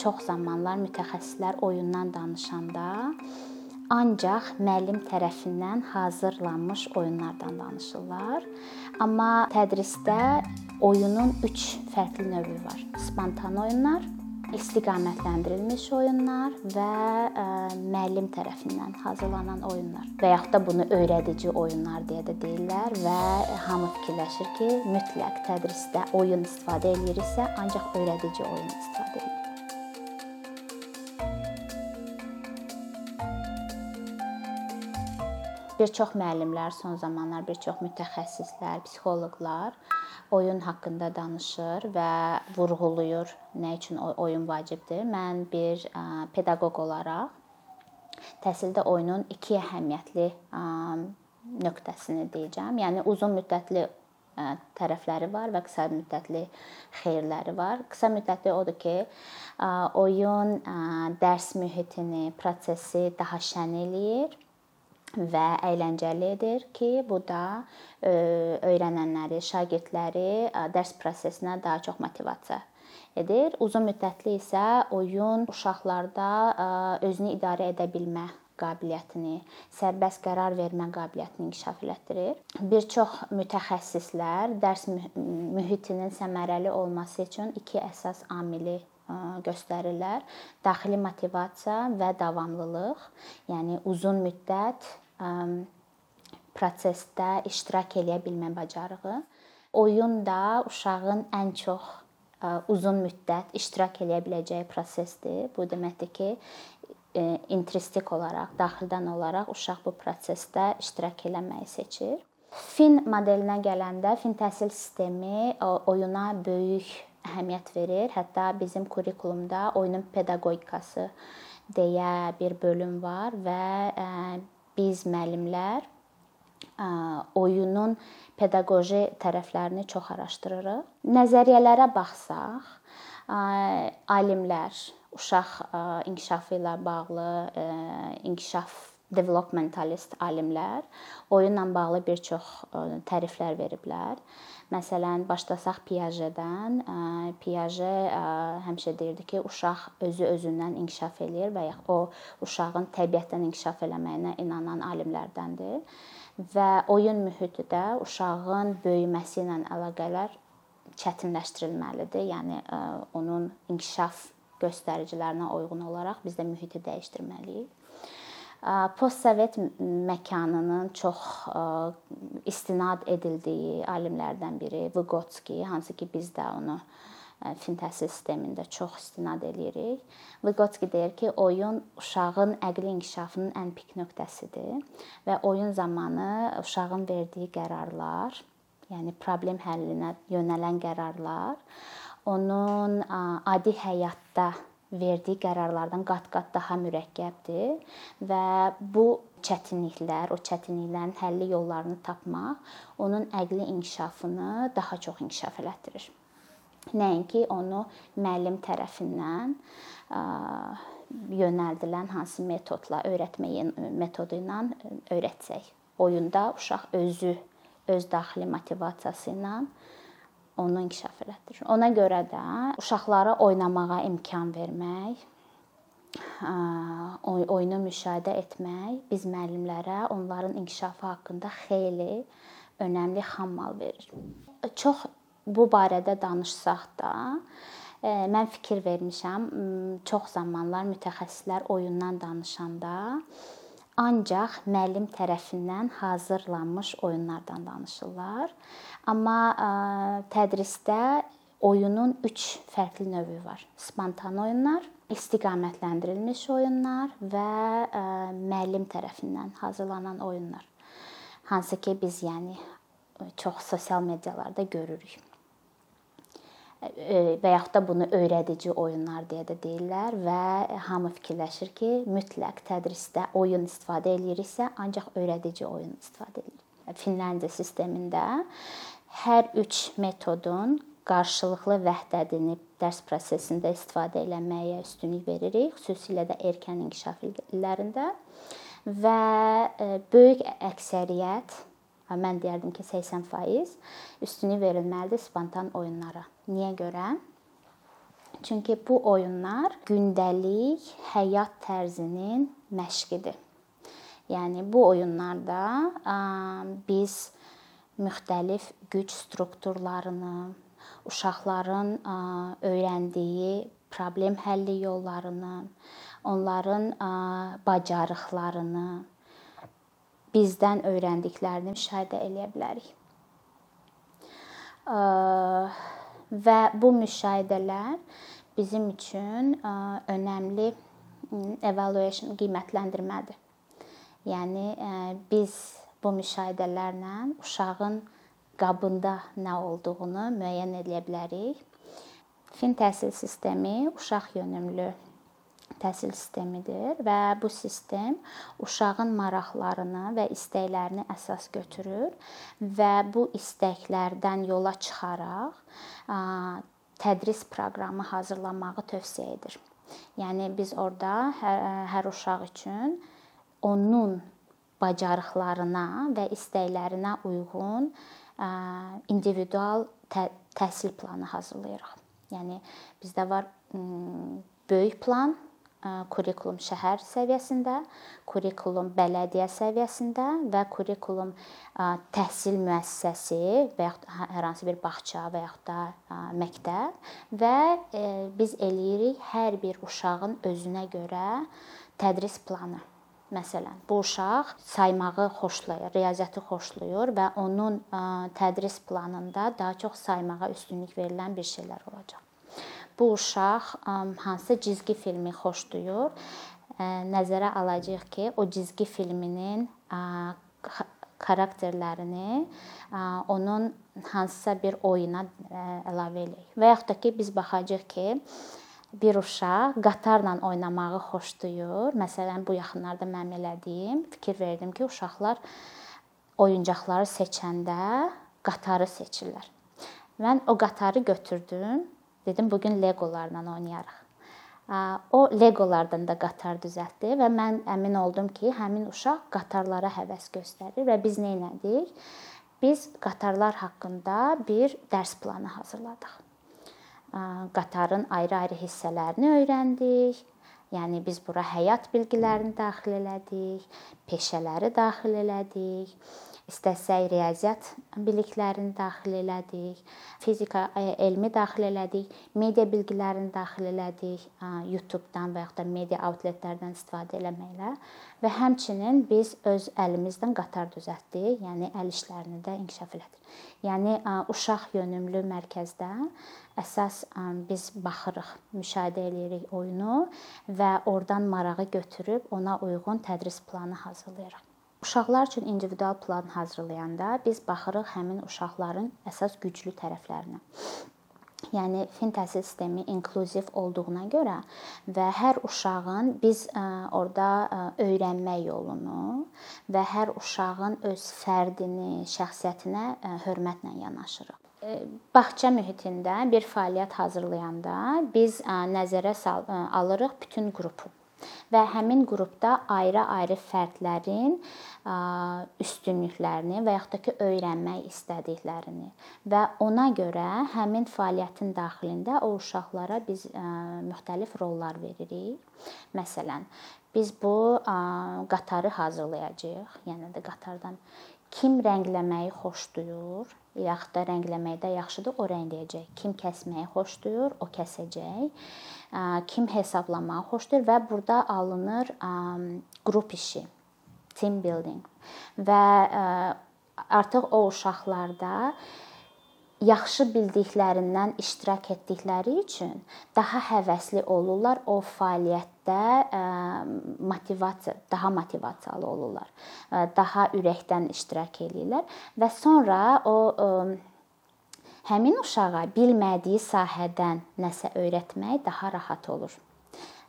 çox zamanlar mütəxəssislər oyundan danışanda ancaq müəllim tərəfindən hazırlanmış oyunlardan danışırlar. Amma tədrisdə oyunun 3 fərqli növü var. Spontan oyunlar, istiqamətləndirilmiş oyunlar və ə, müəllim tərəfindən hazırlanan oyunlar və yaxud da bunu öyrədici oyunlar deyə də deyirlər və hamı fikirləşir ki, mütləq tədrisdə oyun istifadə eləyiriksə, ancaq öyrədici oyun istifadə edirik. Bir çox müəllimlər son zamanlar bir çox mütəxəssislər, psixoloqlar oyun haqqında danışır və vurğulayır nə üçün oyun vacibdir. Mən bir pedaqoq olaraq təhsildə oyunun iki əhəmiyyətli nöqtəsini deyəcəm. Yəni uzun müddətli tərəfləri var və qısa müddətli xeyirləri var. Qısa müddətli odur ki, oyun dərs mühitini, prosesi daha şən eləyir və əyləncəli edir ki, bu da öyrənənləri, şagirdləri dərs prosesinə daha çox motivasiya edir. Uzun müddətli isə oyun uşaqlarda özünü idarə edə bilmə qabiliyyətini, sərbəst qərar vermə qabiliyyətini inkişaf elətdirir. Bir çox mütəxəssislər dərs mühitinin səmərəli olması üçün iki əsas amili göstərirlər. Daxili motivasiya və davamlılıq, yəni uzun müddət prosesdə iştirak eləyə bilmə bacarığı. Oyun da uşağın ən çox uzun müddət iştirak eləyə biləcəyi prosesdir. Bu deməkdir ki, intristik olaraq, daxildən olaraq uşaq bu prosesdə iştirak eləməyi seçir. Fin modelinə gələndə fin təhsil sistemi oyuna böyük əhəmiyyət verir. Hətta bizim kurikulumda oyunun pedaqogikası deyə bir bölüm var və biz müəllimlər oyunun pedaqoji tərəflərini çox araşdırırıq. Nəzəriyyələrə baxsaq, alimlər uşaq inkişafı ilə bağlı inkişaf developmentalist alimlər oyunla bağlı bir çox təriflər veriblər. Məsələn, başlasaq Piaget-dən. Piaget həmişə deyirdi ki, uşaq özü özündən inkişaf eləyir və ya o uşağın təbiətdən inkişaf eləməyinə inanan alimlərdəndir. Və oyun mühiti də uşağın böyüməsi ilə əlaqədar çətinləşdirilməlidir. Yəni onun inkişaf göstəricilərinə uyğun olaraq biz də mühiti dəyişdirməliyik postsovet məkanının çox istinad edildiyi alimlərdən biri Vygotsky, hansı ki biz də onu fin təhsil sistemində çox istinad eləyirik. Vygotsky deyir ki, oyun uşağın əqli inkişafının ən pik nöqtəsidir və oyun zamanı uşağın verdiyi qərarlar, yəni problem həllinə yönələn qərarlar onun adi həyatda verdiyi qərarlardan qat-qat daha mürəkkəbdir və bu çətinliklər, o çətinliklərin həlli yollarını tapmaq onun əqli inkişafını daha çox inkişaf elətdirir. Nəinki onu müəllim tərəfindən yönəldilən hansı metodla, öyrətmə metodu ilə öyrətsək. Oyunda uşaq özü öz daxili motivasiyası ilə onu inkişaf elətdirir. Ona görə də uşaqlara oynamağa imkan vermək, oyunu müşahidə etmək biz müəllimlərə onların inkişafı haqqında xeyli önəmli xammal verir. Çox bu barədə danışsaq da, mən fikir vermişəm, çox zamanlar mütəxəssislər oyundan danışanda ancaq müəllim tərəfindən hazırlanmış oyunlardan danışırlar. Amma tədrisdə oyunun 3 fərqli növü var. Spontan oyunlar, istiqamətləndirilmiş oyunlar və müəllim tərəfindən hazırlanan oyunlar. Hansı ki biz yəni çox sosial medialarda görürük və yaxud da bunu öyrədici oyunlar deyə də deyirlər və hamı fikirləşir ki, mütləq tədrisdə oyun istifadə eləyiriksə, ancaq öyrədici oyun istifadə edilir. Finlandiya sistemində hər üç metodun qarşılıqlı vəhdədini dərs prosesində istifadə eləməyə üstünlük veririk, xüsusilə də erkən inkişaf illərində və böyük əksəriyyət mən deyərdim ki, 80% üstünlük verilməlidir spontan oyunlara. Niyə görə? Çünki bu oyunlar gündəlik həyat tərzinin məşqidir. Yəni bu oyunlarda biz müxtəlif güc strukturlarını, uşaqların öyrəndiyi problem həlli yollarını, onların bacarıqlarını, bizdən öyrəndiklərini müşahidə eləyə bilərik. Və bu müşahidələr bizim üçün önəmli evaluation qiymətləndirmədir. Yəni biz bu müşahidələrlə uşağın qabında nə olduğunu müəyyən edə bilərik. Fin təhsil sistemi uşaq yönümlü təhsil sistemidir və bu sistem uşağın maraqlarını və istəklərini əsas götürür və bu istəklərdən yola çıxaraq tədris proqramı hazırlamağı tövsiyə edir. Yəni biz orada hər, hər uşaq üçün onun bacarıqlarına və istəklərinə uyğun individual tə təhsil planı hazırlayırıq. Yəni bizdə var böyük plan, kurikulum şəhər səviyyəsində, kurikulum bələdiyyə səviyyəsində və kurikulum təhsil müəssisəsi və yaxud hər hansı bir bağça və yaxud da məktəb və biz eləyirik hər bir uşağın özünə görə tədris planı. Məsələn, bu uşaq saymağı xoşlayır, riyaziyyatı xoşlayır və onun tədris planında daha çox saymağa üstünlük verilən bir şeylər olacaq bu uşaq hansı cizgi filmi xoşlayır, nəzərə alacağıq ki, o cizgi filminin xarakterlərini onun hansısa bir oyuna əlavə eləyək. Və yaxud da ki, biz baxacağıq ki, bir uşaq qatarla oynamağı xoşlayır. Məsələn, bu yaxınlarda mənim elədiyim, fikir verdim ki, uşaqlar oyuncaqları seçəndə qatarı seçirlər. Mən o qatarı götürdüm Dedim bu gün legolarla oynayarıq. O legolardan da qatar düzəltdi və mən əmin oldum ki, həmin uşaq qatarlara həvəs göstərir və biz nə etdik? Biz qatarlar haqqında bir dərs planı hazırladıq. Qatarın ayrı-ayrı hissələrini öyrəndik. Yəni biz bura həyat bilgilərini daxil elədik, peşələri daxil elədik istəsək riyaziyyat biliklərini daxil elədik, fizika e, elmi daxil elədik, media bilgilərini daxil elədik, YouTube-dan və ya da media outletlərdən istifadə eləməklə və həmçinin biz öz əlimizdən qatar düzəltdik, yəni əl işlərini də inkişaf elədik. Yəni uşaq yönümlü mərkəzdə əsas biz baxırıq, müşahidə eləyirik oyunu və oradan marağı götürüb ona uyğun tədris planı hazırlayırıq. Uşaqlar üçün individual plan hazırlayanda biz baxırıq həmin uşaqların əsas güclü tərəflərinə. Yəni fin təhsil sistemi inklüziv olduğuna görə və hər uşağın biz orada öyrənmə yolunu və hər uşağın öz fərdini, şəxsiyyətinə hörmətlə yanaşırıq. Bağça mühitində bir fəaliyyət hazırlayanda biz nəzərə alırıq bütün qrupu və həmin qrupda ayrı-ayrı fərdlərin üstünlüklərini və yaxud da ki, öyrənmək istədiklərini və ona görə həmin fəaliyyətin daxilində o uşaqlara biz müxtəlif rollar veririk. Məsələn, biz bu qatarı hazırlayacağıq. Yəni də qatardan kim rəngləməyi xoşlayır, yaxud da rəngləməkdə yaxşıdır, o rəngləyəcək. Kim kəsməyi xoşlayır, o kəsəcək. Kim hesablamağı xoşlayır və burada alınır qrup işi, team building və artıq o uşaqlarda yaxşı bildiklərindən iştirak etdikləri üçün daha həvəsli olurlar. O fəaliyyətdə motivasiya, daha motivasiyalı olurlar. Daha ürəkdən iştirak eləyirlər. Və sonra o həmin uşağa bilmədiyi sahədən nəsə öyrətmək daha rahat olur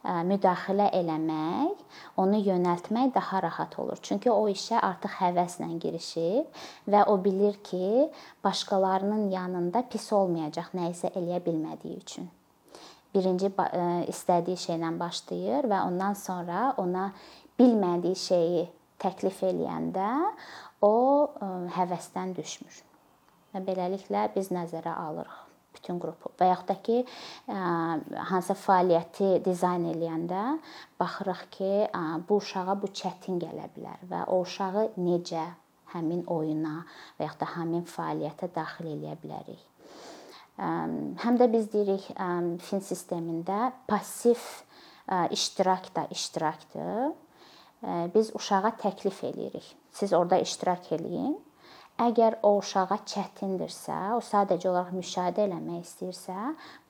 müdaxilə eləmək, onu yönəltmək daha rahat olur. Çünki o işə artıq həvəslə girişib və o bilir ki, başqalarının yanında pis olmayacaq nə isə eləyə bilmədiyi üçün. Birinci istədiyi şeylə başlayır və ondan sonra ona bilmədiyi şeyi təklif eləyəndə o həvəsdən düşmür. Və beləliklə biz nəzərə alırıq bütün qrupu və yaxud da ki, hansısa fəaliyyəti dizayn eləyəndə baxırıq ki, bu uşağa bu çətin gələ bilər və o uşağı necə həmin oyuna və yaxud da həmin fəaliyyətə daxil eləyə bilərik. Həm də biz deyirik fin sistemində passiv iştirak da iştirakdır. Biz uşağa təklif eləyirik. Siz orada iştirak eləyin. Əgər o uşağa çətindirsə, o sadəcə olaraq müşahidə eləmək istəyirsə,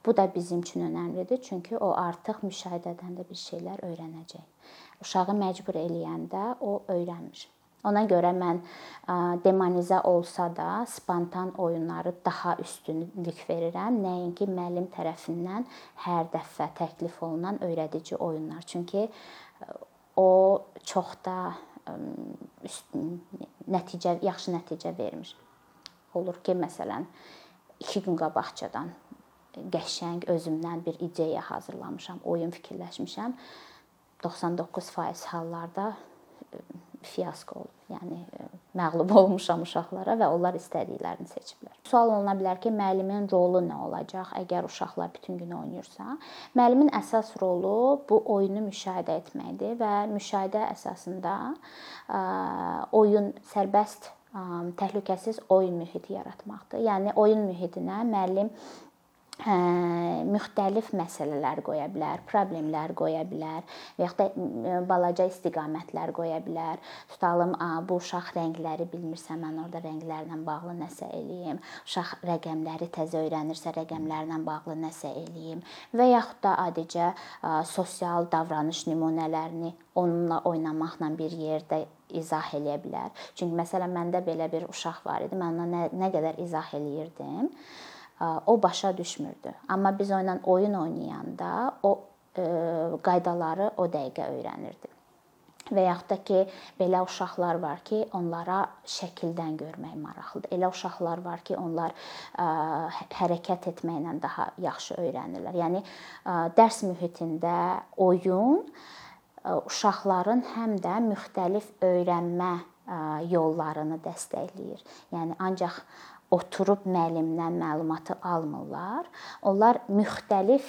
bu da bizim üçün əhəmiylidir, çünki o artıq müşahidədən də bir şeylər öyrənəcək. Uşağı məcbur eləyəndə o öyrənmir. Ona görə mən demonizə olsa da spontan oyunları daha üstünlük verirəm, nəinki müəllim tərəfindən hər dəfə təklif olunan öyrədici oyunlar. Çünki o çox da nəticə, yaxşı nəticə vermir. Olur ki, məsələn, 2 gün qabaqcadan qəşəng özümdən bir ideya hazırlamışam, oyun fikirləşmişəm. 99% hallarda fiasko olub. Yəni məğlub olmuşam uşaqlara və onlar istədiklərini seçiblər. Sual oluna bilər ki, müəllimin rolu nə olacaq əgər uşaqlar bütün gün oynayırsa? Müəllimin əsas rolu bu oyunu müşahidə etməkdir və müşahidə əsasında oyun sərbəst təhlükəsiz oyun mühiti yaratmaqdır. Yəni oyun mühitinə müəllim hə, müxtəlif məsələlər qoya bilər, problemlər qoya bilər və yaxud da balaca istiqamətlər qoya bilər. Tutalım, bu uşaq rəngləri bilmirsə, mən orada rənglərlə bağlı nəsə eləyim. Uşaq rəqəmləri təzə öyrənirsə, rəqəmlərlə bağlı nəsə eləyim və yaxud da adicə sosial davranış nümunələrini onunla oynamaqla bir yerdə izah eləyə bilər. Çünki məsələn məndə belə bir uşaq var idi. Mən ona nə, nə qədər izah eləyirdim o başa düşmürdü. Amma biz onunla oyun oynayanda o e, qaydaları o dəqiqə öyrənirdi. Və yaxud da ki, belə uşaqlar var ki, onlara şəkildən görmək maraqlıdır. Elə uşaqlar var ki, onlar ə, hərəkət etməklə daha yaxşı öyrənirlər. Yəni ə, dərs mühitində oyun ə, uşaqların həm də müxtəlif öyrənmə ə, yollarını dəstəkləyir. Yəni ancaq oturub müəllimdən məlumatı almırlar. Onlar müxtəlif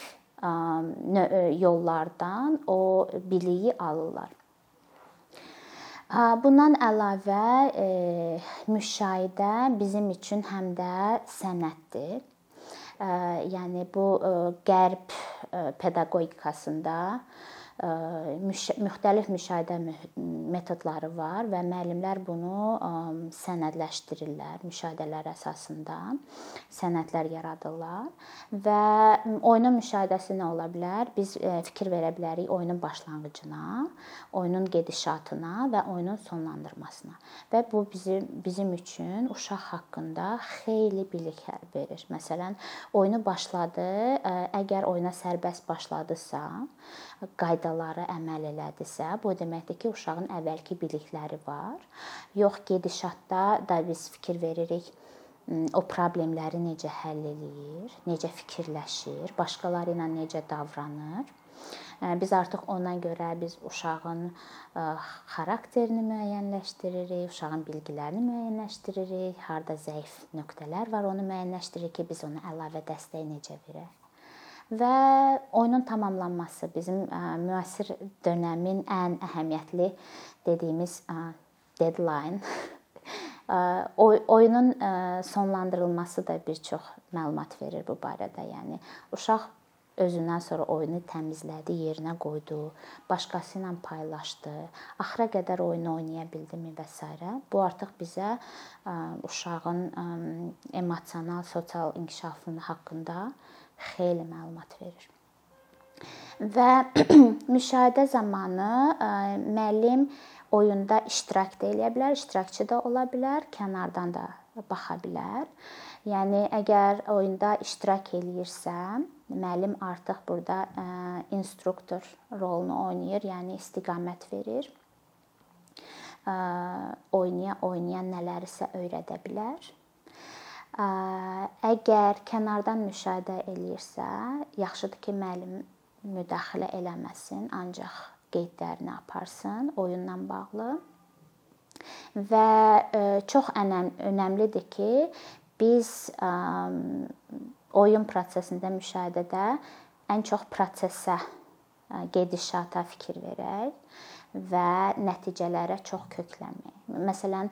yollardan o biliyi alırlar. Bundan əlavə e, müşahidə bizim üçün həm də sənətdir. Yəni bu qərb pedaqogikasında müxtəlif müşahidə metodları var və müəllimlər bunu sənədləşdirirlər. Müşahidələr əsasında sənədlər yaradırlar və oyunun müşahidəsi nə ola bilər? Biz fikir verə bilərik oyunun başlanğıcına, oyunun gedişatına və oyunun sonlandırmasına. Və bu bizim bizim üçün uşaq haqqında xeyli bilik verir. Məsələn, oyunu başladı, əgər oyuna sərbəst başladısa, qaydalara əməl elədisə, bu deməkdir ki, uşağın əvvəlki bilikləri var. Yox, gedişatda da biz fikir veririk o problemləri necə həll eləyir, necə fikirləşir, başqaları ilə necə davranır. Biz artıq ona görə biz uşağın xarakterini müəyyənləşdiririk, uşağın bilgilərini müəyyənləşdiririk, harda zəif nöqtələr var, onu müəyyənləşdiririk ki, biz ona əlavə dəstək necə verək və oyunun tamamlanması bizim müasir dövrün ən əhəmiyyətli dediyimiz deadline oyunun sonlandırılması da bir çox məlumat verir bu barədə. Yəni uşaq özündən sonra oyunu təmizlədi, yerinə qoydu, başqası ilə paylaşdı, axıra qədər oyunu oynaya bildimi və s. Bu artıq bizə uşağın emosional, sosial inkişafı haqqında xeyli məlumat verir. Və müşahidə zamanı e, müəllim oyunda iştirak da eləyə bilər, iştirakçı da ola bilər, kənardan da baxa bilər. Yəni əgər oyunda iştirak eləyirsə, müəllim artıq burada ə, e, instruktor rolunu oynayır, yəni istiqamət verir. Ə, e, oynaya oynaya nələrisə öyrədə bilər. Əgər kənardan müşahidə eləyirsə, yaxşıdır ki, müəllim müdaxilə eləməsin, ancaq qeydlərini aparsın oyunla bağlı. Və çox önəmlidir ki, biz oyun prosesində müşahidədə ən çox prosesə, gedişata fikir verək və nəticələrə çox köklənmək. Məsələn,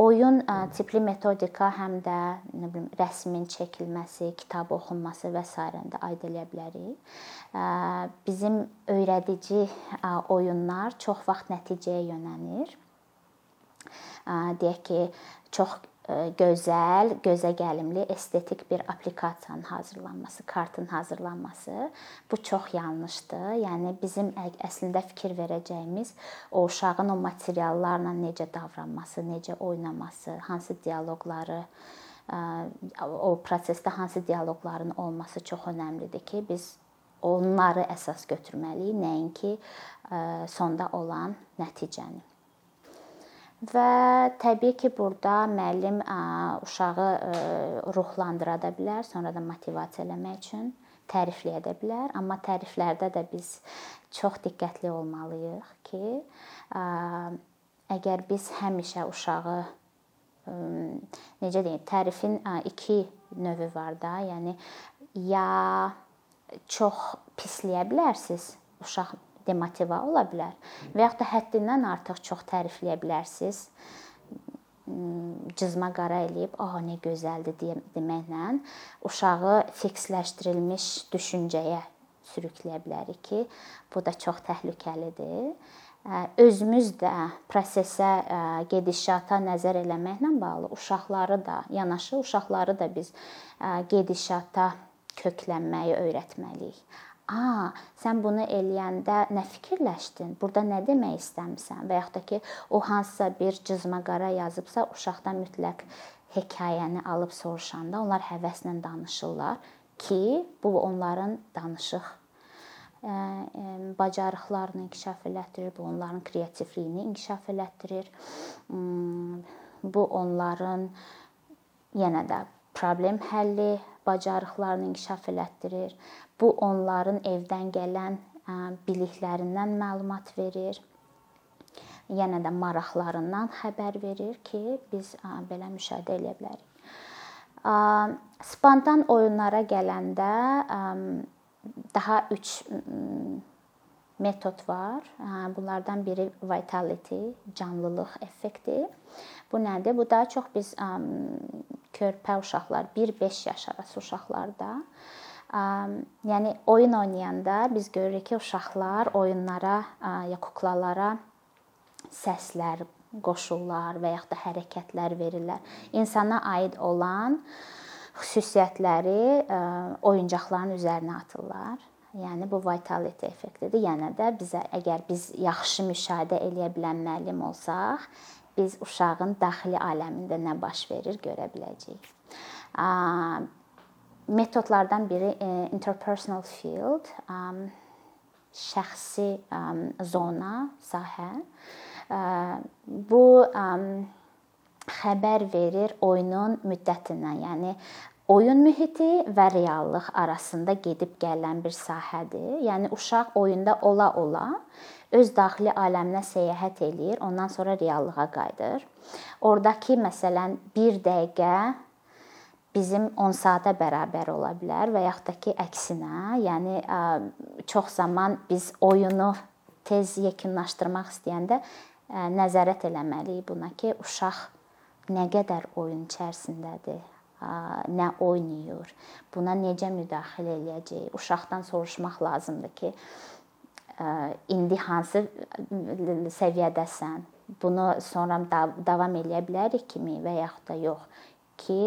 oyun tipli metodika həm də nə bilim rəsmin çəkilməsi, kitab oxunması və s-də aid eləyə bilərik. Bizim öyrədici oyunlar çox vaxt nəticəyə yönəlir. Deyək ki, çox gözəl, gözəgəlimli, estetik bir applikasiyanın hazırlanması, kartın hazırlanması bu çox yanlışdır. Yəni bizim əslində fikir verəcəyimiz o uşağın o materiallarla necə davranması, necə oynaması, hansı dialoqları o prosesdə hansı dialoqların olması çox əhəmiylidir ki, biz onları əsas götürməliyik, nəinki sonda olan nəticəni. Və təbii ki, burada müəllim uşağı ruhlandıra da bilər, sonra da motivasiya eləmək üçün tərifləyə də bilər, amma təriflərdə də biz çox diqqətli olmalıyıq ki, əgər biz həmişə uşağı necə deyim, tərifin iki növü var da, yəni ya çox pisləyə bilərsiz, uşaq demotiva ola bilər və yaxud da həddindən artıq çox tərifləyə bilərsiniz. Cızma qara eləyib, "A, nə gözəldir" deyə deməklə uşağı fiksləşdirilmiş düşüncəyə sürükləyə bilərik ki, bu da çox təhlükəlidir. Özümüz də prosesə, gedişata nəzər eləməklə bağlı uşaqları da, yanaşı uşaqları da biz gedişata köklənməyi öyrətməliyik. A, sən bunu eləyəndə nə fikirləşdin? Burada nə demək istəmisən? Və yaxud da ki, o hansısa bir cızma qara yazıbsa, uşaqdan mütləq hekayəni alıb soruşanda onlar həvəslə danışırlar ki, bu onların danışıq bacarıqlarını inkişaf elətdirir, bu onların kreativliyini inkişaf elətdirir. Bu onların yenə də problem həlli bacarıqlarını inkişaf elətdirir. Bu onların evdən gələn biliklərindən məlumat verir. Yenə də maraqlarından xəbər verir ki, biz belə müşahidə edə bilərik. Spontan oyunlara gələndə daha 3 metod var. Bunlardan biri vitality, canlılıq effekti. Bu nədir? Bu daha çox biz körpə uşaqlar 1-5 yaş arası uşaqlarda Yəni oyun oynayanda biz görürük ki, uşaqlar oyunlara ya kuklalara səslər qoşurlar və yaxud da hərəkətlər verirlər. İnsana aid olan xüsusiyyətləri oyuncaqların üzərinə atırlar. Yəni bu vitality effektidir. Yəni də bizə əgər biz yaxşı müşahidə eləyə bilən müəllim olsaq, biz uşağın daxili aləmində nə baş verir görə biləcəyik metodlardan biri e, interpersonal field, şəxsi zona, sahə. Bu xəbər verir oyunun müddətindən, yəni oyun mühiti və reallıq arasında gedib gələn bir sahədir. Yəni uşaq oyunda ola-ola öz daxili aləminə səyahət eləyir, ondan sonra reallığa qayıdır. Oradakı məsələn 1 dəqiqə bizim 10 saata bərabər ola bilər və yaxud da ki, əksinə, yəni çox zaman biz oyunu tez yekunlaşdırmaq istəyəndə nəzarət eləməliyik buna ki, uşaq nə qədər oyun içərisindədir, nə oynayır, buna necə müdaxilə eləyəcək. Uşaqdan soruşmaq lazımdır ki, indi hansı səviyyədəsən? Bunu sonra davam eləyə bilərik kimi və yaxud da yox ki,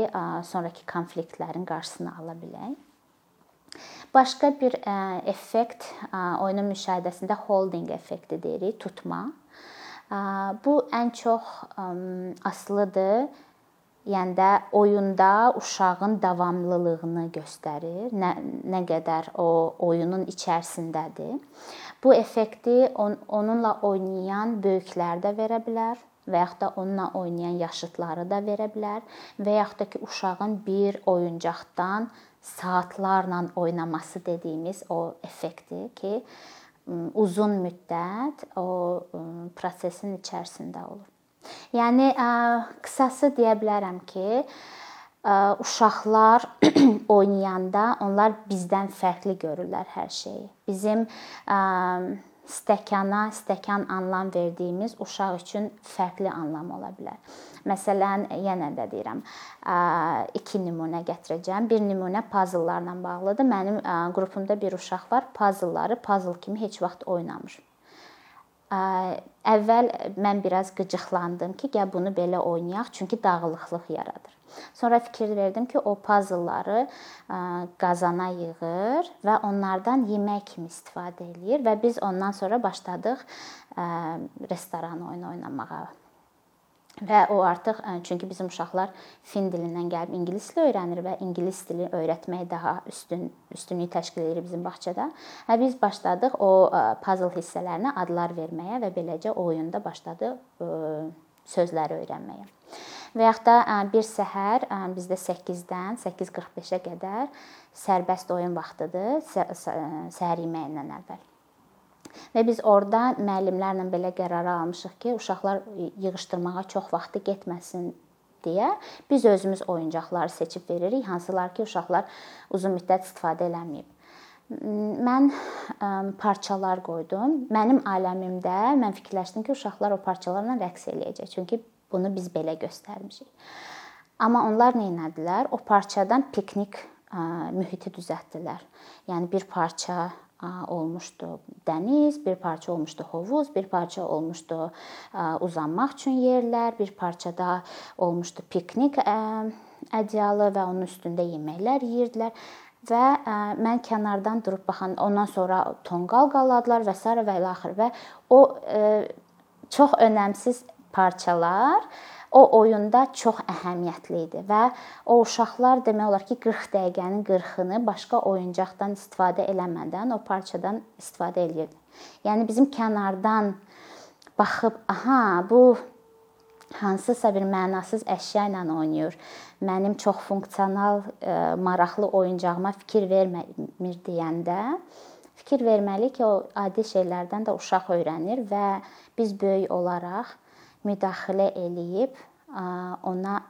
sonrakı konfliktlərin qarşısını ala bilək. Başqa bir effekt oyunun müşahidəsində holding effekti deyirik, tutma. Bu ən çox asılıdır. Yəni də oyunda uşağın davamlılığını göstərir. Nə nə qədər o oyunun içərisindədir. Bu effekti on, onunla oynayan böyüklər də verə bilər və yaxud da onunla oynayan yaşıdları da verə bilər və yaxud da ki, uşağın bir oyuncaqdan saatlarla oynaması dediyimiz o effekti ki, uzun müddət o prosesin içərisində olur. Yəni qısası deyə bilərəm ki, uşaqlar oynayanda onlar bizdən fərqli görürlər hər şeyi. Bizim stəkana, stəkan anlam verdiyimiz uşaq üçün fərqli anlam ola bilər. Məsələn, yenə də deyirəm, iki nümunə gətirəcəm. Bir nümunə puzzlelarla bağlıdır. Mənim qrupumda bir uşaq var, puzzleları puzzle kimi heç vaxt oynamır. Əvvəl mən biraz qıcıqlandım ki, gəl bunu belə oynayaq, çünki dağılıqlıq yaradır. Sonra fikir verdim ki, o puzzleları qazana yığır və onlardan yemək kimi istifadə eləyir və biz ondan sonra başladıq restoran oyunu oynamağa. Və o artıq çünki bizim uşaqlar fin dilindən gəlib ingilis dili öyrənir və ingilis dili öyrətmək daha üstün üstünlük təşkil edir bizim bağçada. Və biz başladıq o puzzle hissələrinə adlar verməyə və beləcə o oyunda başladıq sözləri öyrənməyə. Və yaxud da bir səhər bizdə 8-dən 8:45-ə qədər sərbəst oyun vaxtıdır, səhər yeməyindən əvvəl. Və biz orada müəllimlərlə belə qərar almışıq ki, uşaqlar yığışdırmağa çox vaxtı getməsin deyə biz özümüz oyuncaqları seçib veririk, hansılar ki, uşaqlar uzun müddət istifadə eləməyib. Mən parçalar qoydum. Mənim aləmimdə mən fikirləşdim ki, uşaqlar o parçalarla rəqs eləyəcək. Çünki Bunu biz belə göstərmişik. Amma onlar nə etdilər? O parçadan piknik mühiti düzəltdilər. Yəni bir parça olmuşdu dəniz, bir parça olmuşdu hovuz, bir parça olmuşdu uzanmaq üçün yerlər, bir parçada olmuşdu piknik ədyalı və onun üstündə yeməklər yeyirdilər və mən kənardan durub baxan, ondan sonra tonqal qaladılar və s. və ilə axır və o çox önəmsiz parçalar o oyunda çox əhəmiyyətli idi və o uşaqlar demək olar ki 40 dəqiqənin 40-ını başqa oyuncaqdan istifadə eləmədən o parçadan istifadə eləyirdi. Yəni bizim kənardan baxıb, aha, bu hansısa bir mənasız əşya ilə oynayır. Mənim çox funksional, maraqlı oyuncağıma fikir vermir deyəndə fikir verməli ki, o adi şeylərdən də uşaq öyrənir və biz böyük olaraq müdaxilə eləyib ona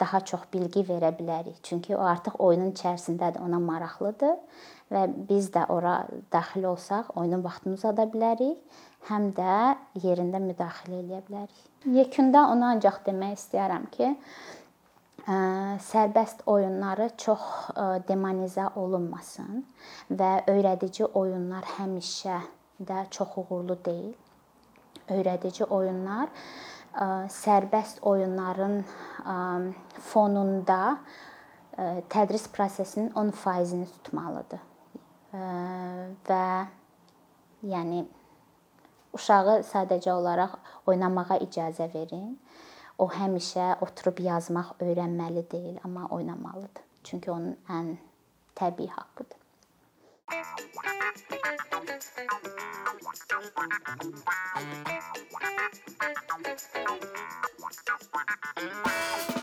daha çox bilgi verə bilərik. Çünki o artıq oyunun içərisindədir, ona maraqlıdır və biz də ora daxil olsaq oyunun vaxtını uzada bilərik, həm də yerində müdaxilə eləyə bilərik. Yekunda onu ancaq demək istəyirəm ki, sərbəst oyunları çox demonizə olunmasın və öyrədici oyunlar həmişə də çox uğurlu deyil öyrədici oyunlar sərbəst oyunların fonunda tədris prosesinin 10%-ni tutmalıdır. Və yəni uşağı sadəcə olaraq oynamağa icazə verin. O həmişə oturub yazmaq öyrənməli deyil, amma oynamalıdır. Çünki onun ən təbii haqqıdır. Thank you.